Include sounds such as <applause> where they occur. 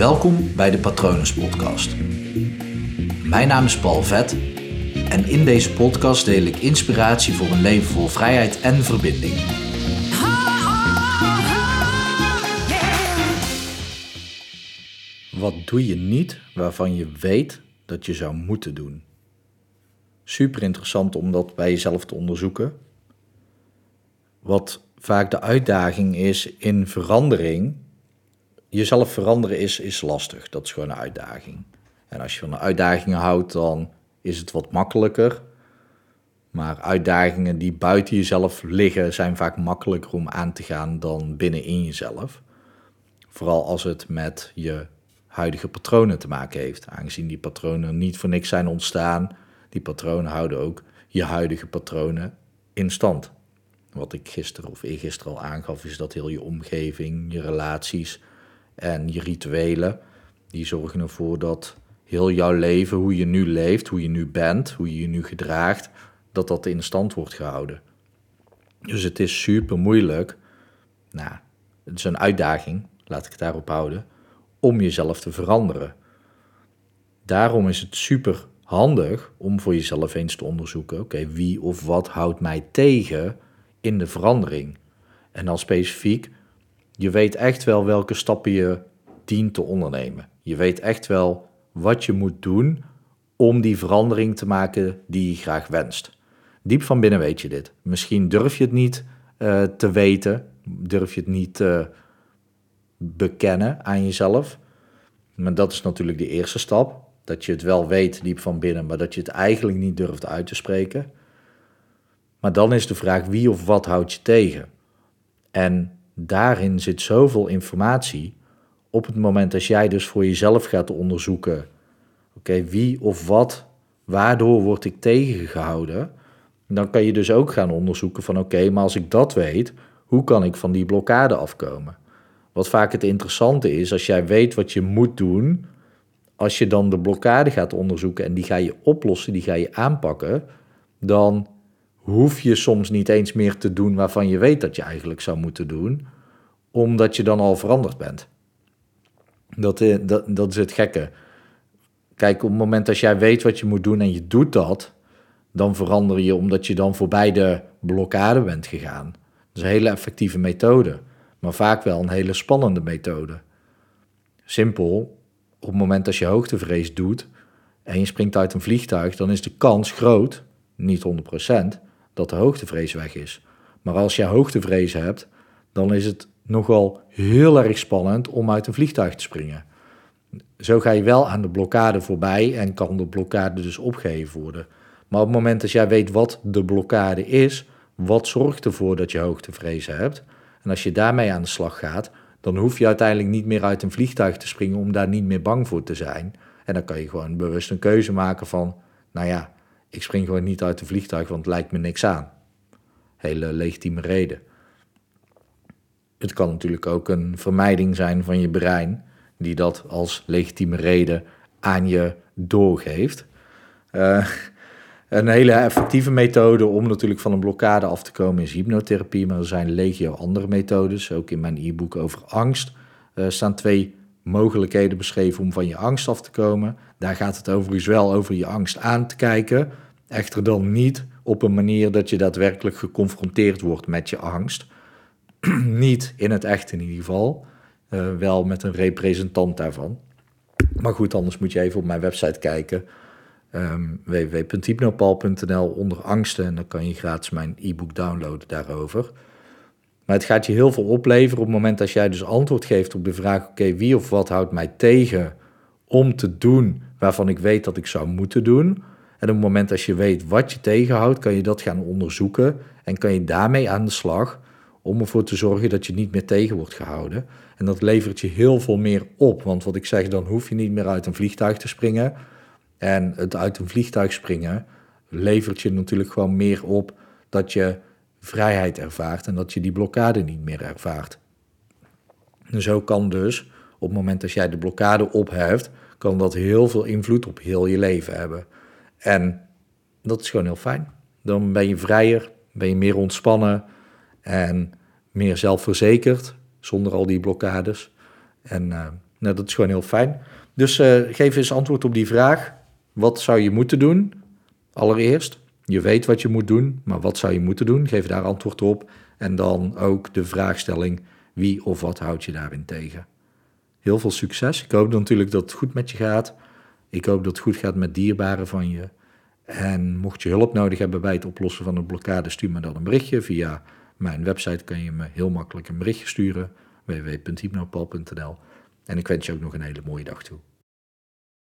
Welkom bij de Patronus Podcast. Mijn naam is Paul Vet en in deze podcast deel ik inspiratie voor een leven vol vrijheid en verbinding. Wat doe je niet waarvan je weet dat je zou moeten doen? Super interessant om dat bij jezelf te onderzoeken. Wat vaak de uitdaging is in verandering. Jezelf veranderen is, is lastig. Dat is gewoon een uitdaging. En als je van uitdagingen houdt, dan is het wat makkelijker. Maar uitdagingen die buiten jezelf liggen, zijn vaak makkelijker om aan te gaan dan binnenin jezelf. Vooral als het met je huidige patronen te maken heeft. Aangezien die patronen niet voor niks zijn ontstaan, die patronen houden ook je huidige patronen in stand. Wat ik gisteren of eergisteren al aangaf, is dat heel je omgeving, je relaties en je rituelen, die zorgen ervoor dat heel jouw leven, hoe je nu leeft, hoe je nu bent, hoe je je nu gedraagt, dat dat in stand wordt gehouden. Dus het is super moeilijk. Nou, het is een uitdaging, laat ik het daarop houden, om jezelf te veranderen. Daarom is het super handig om voor jezelf eens te onderzoeken: oké, wie of wat houdt mij tegen in de verandering? En dan specifiek, je weet echt wel welke stappen je dient te ondernemen. Je weet echt wel wat je moet doen om die verandering te maken die je graag wenst. Diep van binnen weet je dit. Misschien durf je het niet uh, te weten, durf je het niet te bekennen aan jezelf. Maar dat is natuurlijk de eerste stap. Dat je het wel weet diep van binnen, maar dat je het eigenlijk niet durft uit te spreken. Maar dan is de vraag wie of wat houdt je tegen? En daarin zit zoveel informatie. Op het moment dat jij dus voor jezelf gaat onderzoeken: oké, wie of wat, waardoor word ik tegengehouden? Dan kan je dus ook gaan onderzoeken van oké, maar als ik dat weet, hoe kan ik van die blokkade afkomen? Wat vaak het interessante is, als jij weet wat je moet doen, als je dan de blokkade gaat onderzoeken en die ga je oplossen, die ga je aanpakken, dan hoef je soms niet eens meer te doen waarvan je weet dat je eigenlijk zou moeten doen, omdat je dan al veranderd bent. Dat, eh, dat, dat is het gekke. Kijk, op het moment dat jij weet wat je moet doen en je doet dat, dan verander je omdat je dan voorbij de blokkade bent gegaan. Dat is een hele effectieve methode, maar vaak wel een hele spannende methode. Simpel, op het moment dat je hoogtevrees doet en je springt uit een vliegtuig, dan is de kans groot, niet 100%, dat de hoogtevrees weg is. Maar als je hoogtevrees hebt, dan is het nogal heel erg spannend om uit een vliegtuig te springen. Zo ga je wel aan de blokkade voorbij en kan de blokkade dus opgeheven worden. Maar op het moment dat jij weet wat de blokkade is, wat zorgt ervoor dat je hoogtevrees hebt, en als je daarmee aan de slag gaat, dan hoef je uiteindelijk niet meer uit een vliegtuig te springen om daar niet meer bang voor te zijn. En dan kan je gewoon bewust een keuze maken van, nou ja, ik spring gewoon niet uit een vliegtuig, want het lijkt me niks aan. Hele legitieme reden. Het kan natuurlijk ook een vermijding zijn van je brein, die dat als legitieme reden aan je doorgeeft. Uh, een hele effectieve methode om natuurlijk van een blokkade af te komen is hypnotherapie, maar er zijn legio andere methodes. Ook in mijn e-book over angst uh, staan twee mogelijkheden beschreven om van je angst af te komen. Daar gaat het overigens wel over je angst aan te kijken. Echter dan niet op een manier dat je daadwerkelijk geconfronteerd wordt met je angst. <clears throat> niet in het echt in ieder geval. Uh, wel met een representant daarvan. Maar goed, anders moet je even op mijn website kijken um, www.hypnopal.nl onder angsten. En dan kan je gratis mijn e-book downloaden daarover. Maar het gaat je heel veel opleveren op het moment dat jij dus antwoord geeft op de vraag: oké, wie of wat houdt mij tegen om te doen waarvan ik weet dat ik zou moeten doen? En op het moment dat je weet wat je tegenhoudt, kan je dat gaan onderzoeken en kan je daarmee aan de slag om ervoor te zorgen dat je niet meer tegen wordt gehouden. En dat levert je heel veel meer op, want wat ik zeg, dan hoef je niet meer uit een vliegtuig te springen. En het uit een vliegtuig springen levert je natuurlijk gewoon meer op dat je vrijheid ervaart en dat je die blokkade niet meer ervaart. En zo kan dus, op het moment dat jij de blokkade opheft, kan dat heel veel invloed op heel je leven hebben. En dat is gewoon heel fijn. Dan ben je vrijer, ben je meer ontspannen en meer zelfverzekerd, zonder al die blokkades. En uh, Nou, dat is gewoon heel fijn. Dus uh, geef eens antwoord op die vraag. Wat zou je moeten doen? Allereerst, je weet wat je moet doen, maar wat zou je moeten doen? Geef daar antwoord op. En dan ook de vraagstelling, wie of wat houdt je daarin tegen? Heel veel succes. Ik hoop natuurlijk dat het goed met je gaat. Ik hoop dat het goed gaat met dierbaren van je. En mocht je hulp nodig hebben bij het oplossen van een blokkade, stuur me dan een berichtje. Via mijn website kan je me heel makkelijk een berichtje sturen. www.hypnopal.nl En ik wens je ook nog een hele mooie dag toe.